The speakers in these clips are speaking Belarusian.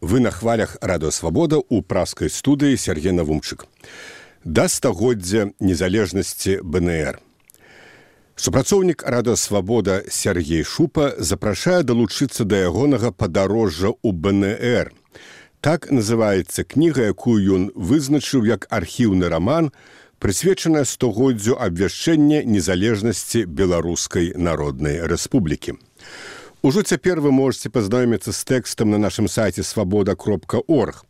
вы на хвалях радыасвабода ў праскай студыі Сергей Навумчык. Да стагоддзя незалежнасці БНР. Супрацоўнік радыасвабода Сергей Шупа запрашае далучыцца да ягонага падарожжа ў БНР. Так называецца кніга, якую ён вызначыў як архіўны раман, прысвечаная стогоддзю абвяшчэння незалежнасці беларускай народнай рэспублікі. Ужо цяпер вы можете пазнаёміцца з тэкстам на нашым сайце свабода кропка орг.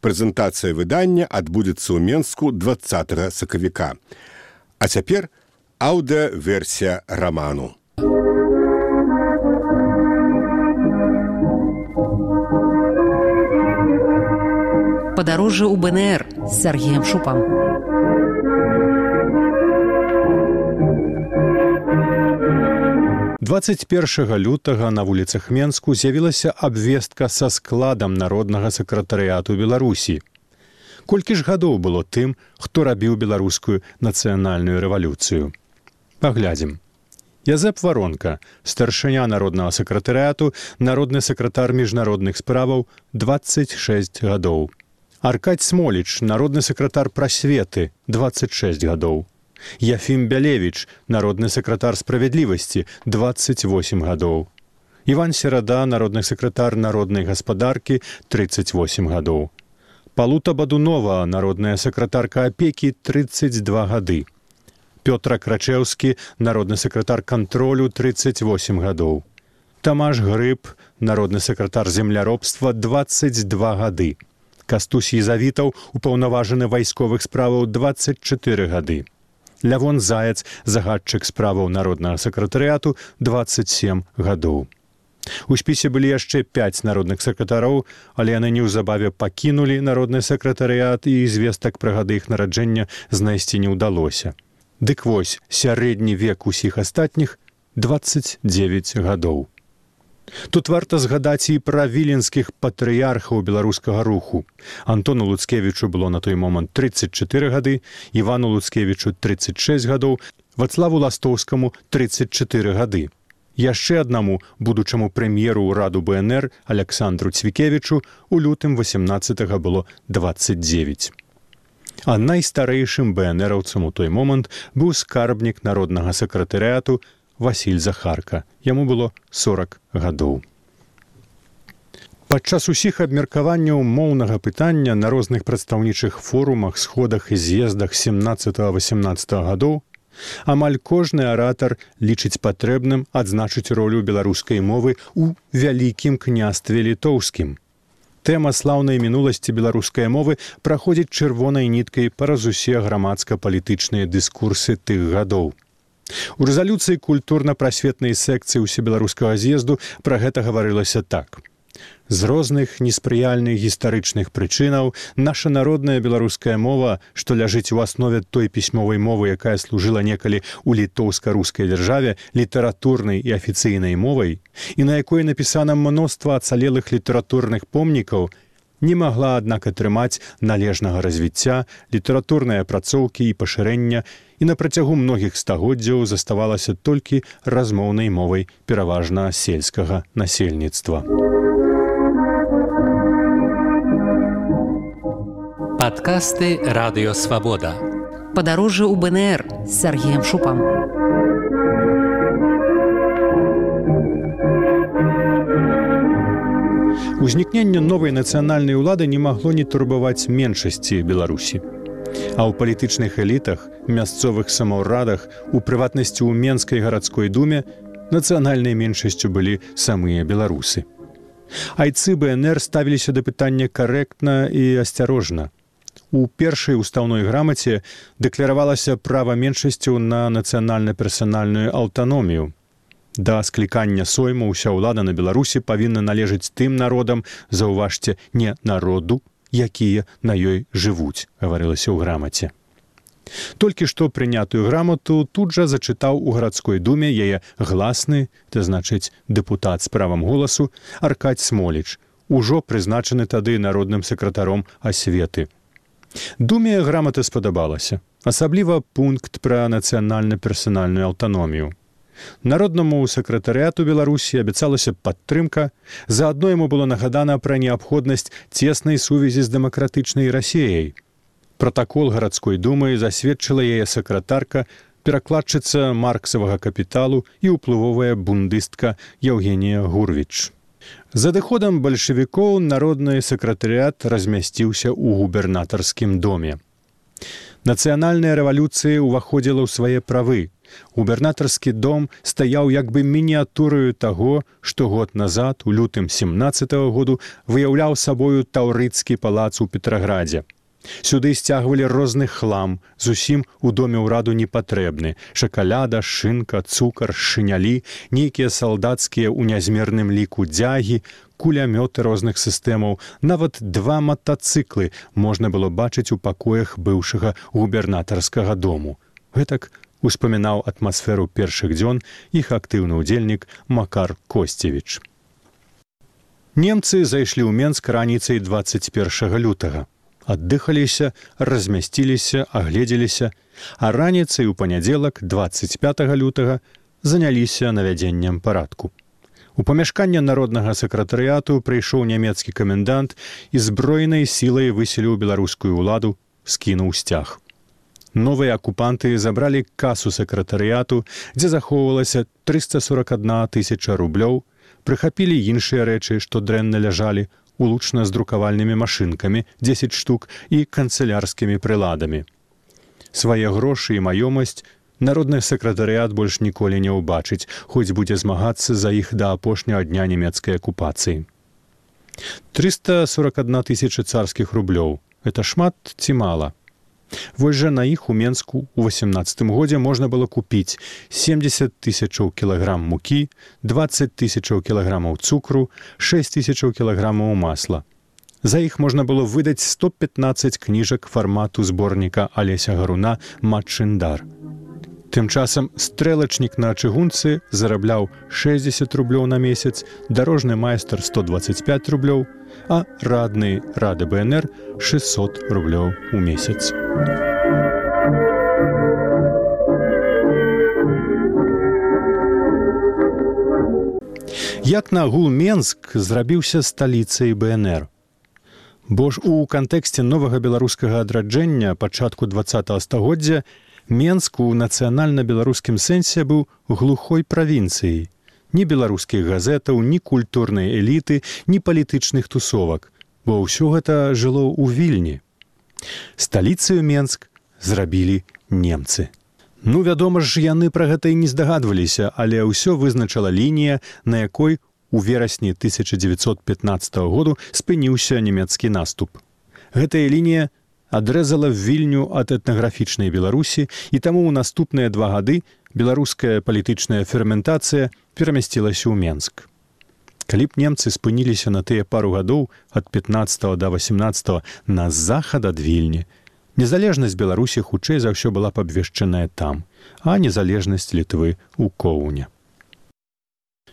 Прэзентацыя выдання адбудзецца ў Мску 20 сакавіка. А цяпер аўдыаверсія раману. Падарожжа ў БНР з Сергеем Шупам. 21 лютага на вуліцах Менску з'явілася абвестка са складам народнага сакратарыяту Беларусі. Колькі ж гадоў было тым, хто рабіў беларускую нацыянальную рэвалюцыю. Паглядзім. Язэп варонка, старшыня народнага сакратарыяту, народны сакратар міжнародных справаў 26 гадоў. Аркадь Смоліч, народны сакратар прасветы 26 гадоў. Яфім Бялевіч, народны сакратар справядлівасці 28 гадоў. Іван Серада, народны сакратар народнай гаспадаркі 38 гадоў. Палута Бадунова, народная сакратарка апекі 32 гады. Пётра Крачеўскі, народны сакратар кантролю 38 гадоў. Тамаш Грыб, народны сакратар земляробства 22 гады. Кастусь Езавітаў, упаўнаважаны вайсковых справаў 24 гады. Лявон заяц загадчык справаў народнага сакратарыяту 27 гадоў. У спісе былі яшчэ пяць народных сакратароў, але яны неўзабаве пакінулі народны сакратарыят і звестак пра гады іх нараджэння знайсці не ўдалося. Дык вось сярэдні век усіх астатніх 29 гадоў. Тут варта згадаць і пра віленскіх патрыярхаў беларускага руху. Антону Луцкевічу было на той момант 34 гады, Івану Луцкевічу 36 гадоў, Вацлаву ластоўскаму 34 гады. Яшчэ аднаму будучаму прэм'еру ўраду БНР Александру Цвікевічу у лютым 18 было 29. А найстарэйшым бнраўцам у той момант быў скарбнік народнага сакратарыяту Васіль Захарка. Яму было 40 гадоў. Падчас усіх абмеркаванняў моўнага пытання на розных прадстаўнічых форумах, сходах і з'ездах 17-18 гадоў амаль кожны аратар лічыць патрэбным адзначыць ролю беларускай мовы ў вялікім княстве літоўскім. Тэма слаўнай мінуласці беларускай мовы праходзіць чырвонай ніткай параз усе грамадска-палітычныя дыскурсы тых гадоў. У рэзалюцыі культурна-прасветнай секцыі ўсебеларускага з'езду пра гэта гаварылася так. З розных неспрыяльных гістарычных прычынаў наша народная беларуская мова, што ляжыць у аснове той пісьмовай мовы, якая служыла некалі ў літоўска-рускай дзяржаве літаратурнай і афіцыйнай мовай, і на якой напісана мноства ацалелых літаратурных помнікаў, не магла аднак атрымаць належнага развіцця літаратурныя апрацоўкі і пашырэння і на працягу многіх стагоддзяў заставалася толькі размоўнай мовай пераважна сельскага насельніцтва. Падкасты радыёвабода. Падарожжа ў БНР з Сергеем Шупам. Узнікненне новай нацыянальнай улады не магло не турбаваць меншасці Беларусі. А ў палітычных элітах, мясцовых самаўрадах, у прыватнасці ў менскай гарадской думе нацыянальнай меншасцю былі самыя беларусы. Айцы БНР ставіліся да пытання карэктна і асцярожна. У першай устаўной грамаце дэкляравалася права меншасцю на нацыянальна-персанальную аўтаномію. Да склікання сойму ўся ўлада на Беларусі павінна належыць тым народам, заўважце не народу, якія на ёй жывуць гаварылася ў грамаце. Толькі што прынятую грамату тут жа зачытаў у гарадской думе яе гласны ты значыць дэпутат з правам голасу аркадь смоліч ужо прызначаны тады народным сакратаром асветы. Думе грамата спадабалася асабліва пункт пра нацыянальна персанальную аўтаномію Народнаму сакратарыяту Беларусі абяцалася падтрымка, заадно яму было нагадана пра неабходнасць цеснай сувязі з дэмакратычнай рассеяй. Пратакол гарадской думы засведчыла яе сакратарка, перакладчыца марксавага капіталу і ўплывовая бундыстка Яўгенія Гурвіч. За адыходам бальшавікоў народны сакратарыят размясціўся ў губернатарскім доме. Нацыянальная рэвалюцыя ўваходзіла ў свае правы, губернатарскі дом стаяў як бы мініатураю таго, што год назад у лютым 17 -го году выяўляў сабою таўрыцкі палац у петраградзе. Сюды сцягвалі розны хлам, зусім у доме ўраду непатрэбны: шакаляда, шынка, цукар, шынялі, нейкія салдацкія ў нязмерным ліку дзягі, кулямёты розных сістэмаў, нават два матацыклы можна было бачыць у пакоях быўшага губернатарскага дому. Гэтак успамінаў атмасферу першых дзён іх актыўны ўдзельнік Макар Косцевіч. Немцы зайшлі ў Менск раніцай 21 лютага. Аддыхаліся, размясціліся, агледзеліся, а раніцай у панядзелак 25 лютага заняліся навядзеннем парадку. У памяшканне народнага сакратарыяту прыйшоў нямецкі камендант і зброенай сілай выселіў беларускую ўладу, скінуў сцяг новыя акупанты забралі касу сакратарыяту, дзе захоўвалася 341 тысяча рублёў, прыхапілі іншыя рэчы, што дрэнна ляжалі улучна з друкавальнымі машынкамі 10 штук і канцылярскімі прыладамі. Свае грошы і маёмасць народны сакратарыят больш ніколі не ўбачыць, хоць будзе змагацца за іх да апошняга дня нямецкай акупацыі. 341 тысяча царскіх рублёў это шмат ці мала Вось жа на іх у Мску у 18 годзе можна было купіць 70 тысячаў кілаграм мукі, 20 тысячаў кілаграмаў цукру, 6 тысячаў кілаграмаў масла. За іх можна было выдаць 115 кніжак фармату зборніка Алеся Гаруна Матчындар. Тым часам стрэлачнік на чыгунцы зарабляў 60 рублёў на месяц, дарожны майстар 125 рублёў, а радны рады БНР 600 рублёў у месяц. Як нагул Менск зрабіўся сталіцай БНР. Бо ж у кантэксце новага беларускага адраджэння пачатку два стагоддзя Менск у нацыянальна-беларускім сэнсе быў глухой правінцыяй. Ні беларускіх газетаў, ні культурнай эліты, ні палітычных тусовак, бо ўсё гэта жыло ў вільні. Сталіцыю Менск зрабілі немцы. Ну, вядома ж, яны пра гэта і не здагадваліся, але ўсё вызначала лінія, на якой у верасні 1915 году спыніўся нямецкі наступ. Гэтая лінія адрэзала вільню ад этнаграфічнай беларусі і таму ў наступныя два гады беларуская палітычная ферментацыя перамясцілася ў менск. Калі б немцы спыніліся на тыя пару гадоў ад 15 до 18 на захад ад вільні незалежнасць беларусі хутчэй за ўсё была б абвешчаная там а незалежнасць літвы у коўня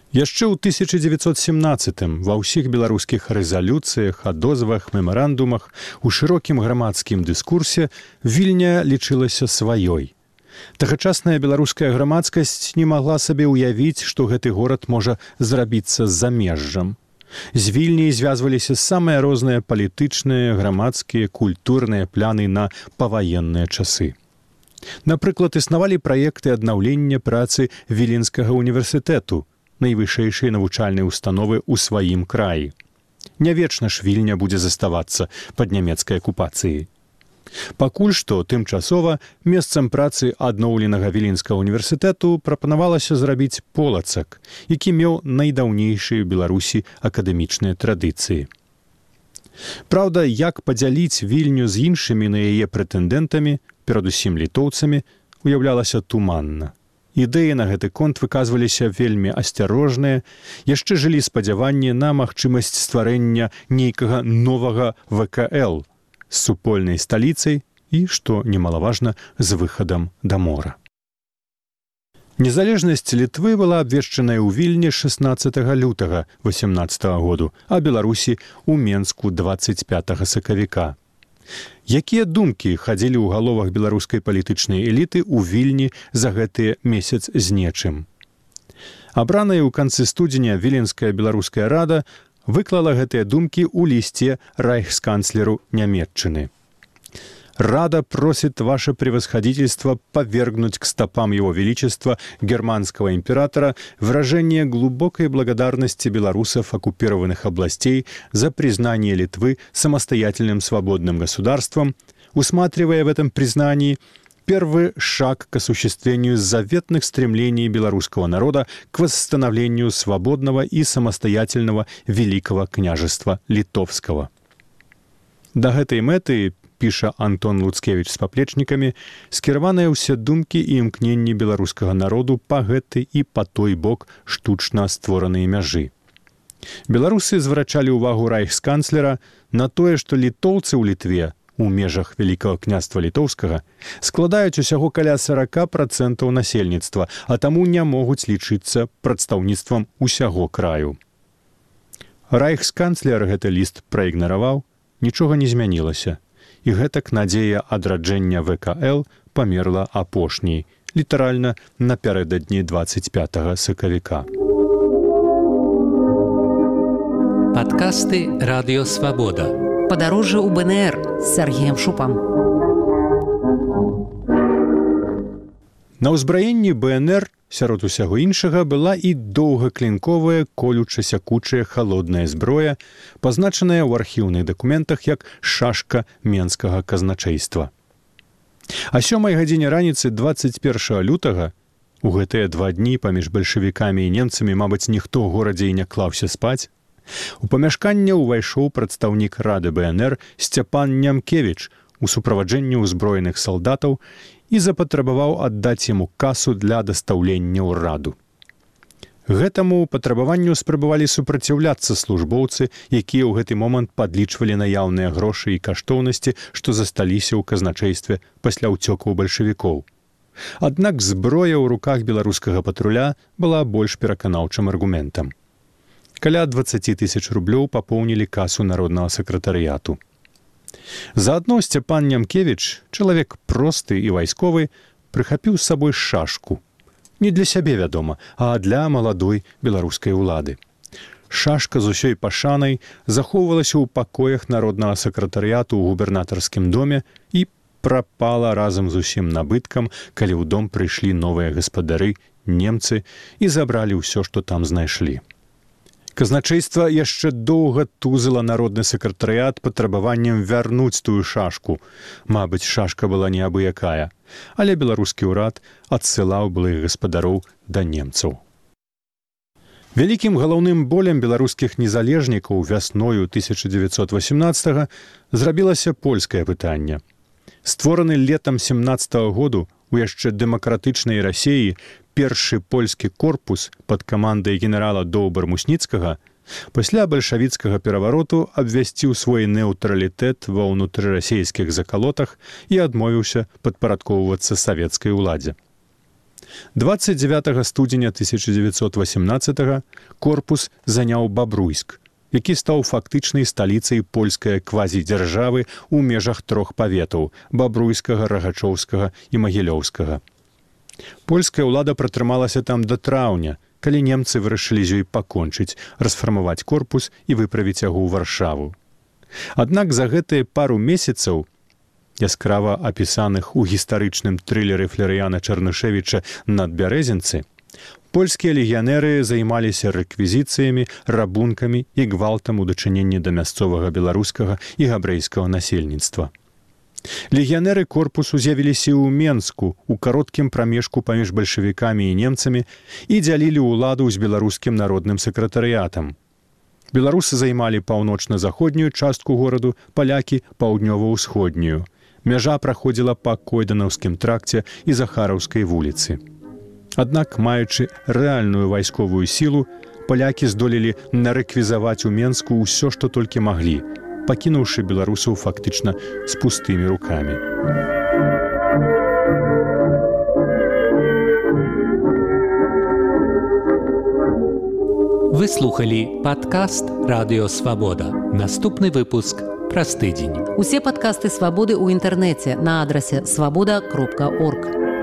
Яшчэ ў 1917 ва ўсіх беларускіх рэзалюцыях, адозвах, мемарандумах, у шырокім грамадскім дыскурсе вільня лічылася сваёй. Тагачасная беларуская грамадскасць не магла сабе ўявіць, што гэты горад можа зрабіцца з замежжам. З вільняй звязваліся самыя розныя палітычныя, грамадскія, культурныя пляны на паваенныя часы. Напрыклад, існавалі праекты аднаўлення працы віленскага універсітэту, найвышэйшай навучальнай установы ў сваім краі. Нявечна ж вільня будзе заставацца пад нямецкай акупацыяй. Пакуль што тымчасова месцам працы адноўленага віленскага універсітэту прапанавалася зрабіць полацак, які меў найдаўнейшыя беларусі акадэмічныя традыцыі. Праўда, як падзяліць вільню з іншымі на яе прэтэндэнтамі, перадусім літоўцамі, уяўлялася туманна ідэі на гэты конт выказваліся вельмі асцярожныя яшчэ жылі спадзяванні на магчымасць стварэння нейкага новага вКл з супольнай сталіцай і што немалаважна з выхадам да мора. Незалежнасць літвы была абвешчаная ў вільні 16 лютага 18 -го году а беларусі у менску 25 сакавіка Якія думкі хадзілі ў галовах беларускай палітычнай эліты ў вільні за гэтыя месяц з нечым. Абраная ў канцы студзеня віленская беларуская рада выклала гэтыя думкі ў лісце райхсканцлеру нямметчыны. Рада просит ваше превосходительство повергнуть к стопам его величества германского императора выражение глубокой благодарности белорусов оккупированных областей за признание Литвы самостоятельным свободным государством, усматривая в этом признании первый шаг к осуществлению заветных стремлений белорусского народа к восстановлению свободного и самостоятельного Великого княжества Литовского. До гэтай мэты піша Антон Луцкевич з паплечнікамі, скіраваныя ўсе думкі і імкненні беларускага народу па гэты і па той бок штучна створаныя мяжы. Беларусы зварачалі ўвагу райхсканцлера на тое, што літоўцы ў літве у межах вялікага княства літоўскага складаюць усяго каля 40 процентаў насельніцтва, а таму не могуць лічыцца прадстаўніцтвам усяго краю. Райхсканцлер гэты ліст праігнараваў, нічога не змянілася і гэтак надзея адраджэння вКл памерла апошняй літаральна напярэдадні 25 сакавіка. Падкасты радыёвабода падарожжа ў бнр з сергеем шупам на ўзбраенні бнр сярод усяго іншага была і доўгаклінковая колюча-сякучая халодная зброя, пазначаная ў архіўных дакументах як шашка менскага казначейства. А сёмай гадзіне раніцы 21 лютага у гэтыя два дні паміж бальшавікамі і немцамі, мабыць, ніхто горадзе і не клаўся спаць. У памяшканне ўвайшоў прадстаўнік рады БНР Сцяпан Нямкевіч у суправаджэнні ўзброеных салдатаў і запатрабаваў аддаць яму касу для дастаўлення ўраду. Гэтаму патрабаванню спрабавалі супраціўляцца службоўцы, якія ў гэты момант падлічвалі наяўныя грошы і каштоўнасці, што засталіся ў казначействе пасля ўцёкаў бальшавікоў. Аднак зброя ў руках беларускага патруля была больш пераканаўчым аргументам. Каля 20 тысяч рублёў папоўнілі касу народнага сакратарыяту. Заадно Сцяпан Нямкевіч, чалавек просты і вайсковы, прыхапіў з сабой шашку. Не для сябе, вядома, а для маладой беларускай улады. Шашка з усёй пашанай захоўвалася ў пакоях народнага сакратарыяту ў губернатарскім доме і прапала разам з усім набыткам, калі ў дом прыйшлі новыя гаспадары, немцы і забралі ўсё, што там знайшлі. Казначейства яшчэ доўга тузала народны сакратарыят патрабаваннем вярнуць тую шашку. Мабыць, шашка была неабыякая, але беларускі ўрад адсылаў былых гаспадароў да немцаў. Вялікім галоўным болем беларускіх незалежнікаў вясною 1918 зрабілася польскае пытанне. Створаны летам 17 -го году у яшчэ дэмакратычнай рассеі першы польскі корпус пад камандай генерала доўбар мусніцкага пасля бальшавіцкага перавароту абвясціў свой неўтралітэт ва ўнутрырасійскіх закалотах і адмовіўся падпарадкоўвацца савецкай уладзе. 29 студзеня 1918 корпус заняў бабруйск, які стаў фактычнай сталіцай польскай квазідзяржавы ў межах трох паветаў бабруйскага рагачоўскага і магілёўскага. Польская ўлада пратрымалася там да траўня, калі немцы вырашылі з ёй пакончыць, расфармаваць корпус і выправіць яго ў варшаву. Аднак за гэтыя пару месяцаў яскрава апісаных у гістарычным трылеры флерыяна Чарнышевіча над бярэзінцы, польскія легіянеры займаліся рэквізіцыямі, рабункамі і гвалтам у дачыненні да мясцовага беларускага і габрэйскага насельніцтва. Легіянеры корпусу з'явіліся ў Менску у кароткім прамежку паміж бальшавікамі і немцамі і дзялілі ўладу з беларускім народным сакратарыятам. Беларусы займалі паўночна-заходнюю частку гораду, палякі паўднёва-ўсходнюю. Мяжа праходзіла па койданаўскім тракце і захараўскай вуліцы. Аднак, маючы рэальную вайсковую сілу, палякі здолелі нарэквізаваць у Менску ўсё, што толькі маглі пакінуўшы беларусаў фактычна з пустымі рукамі. Выслухалі падкаст радыёвабода. Наступны выпуск праз тыдзень. Усе падкасты свабоды ў інтэрнэце на адрасе свабода кропка орг.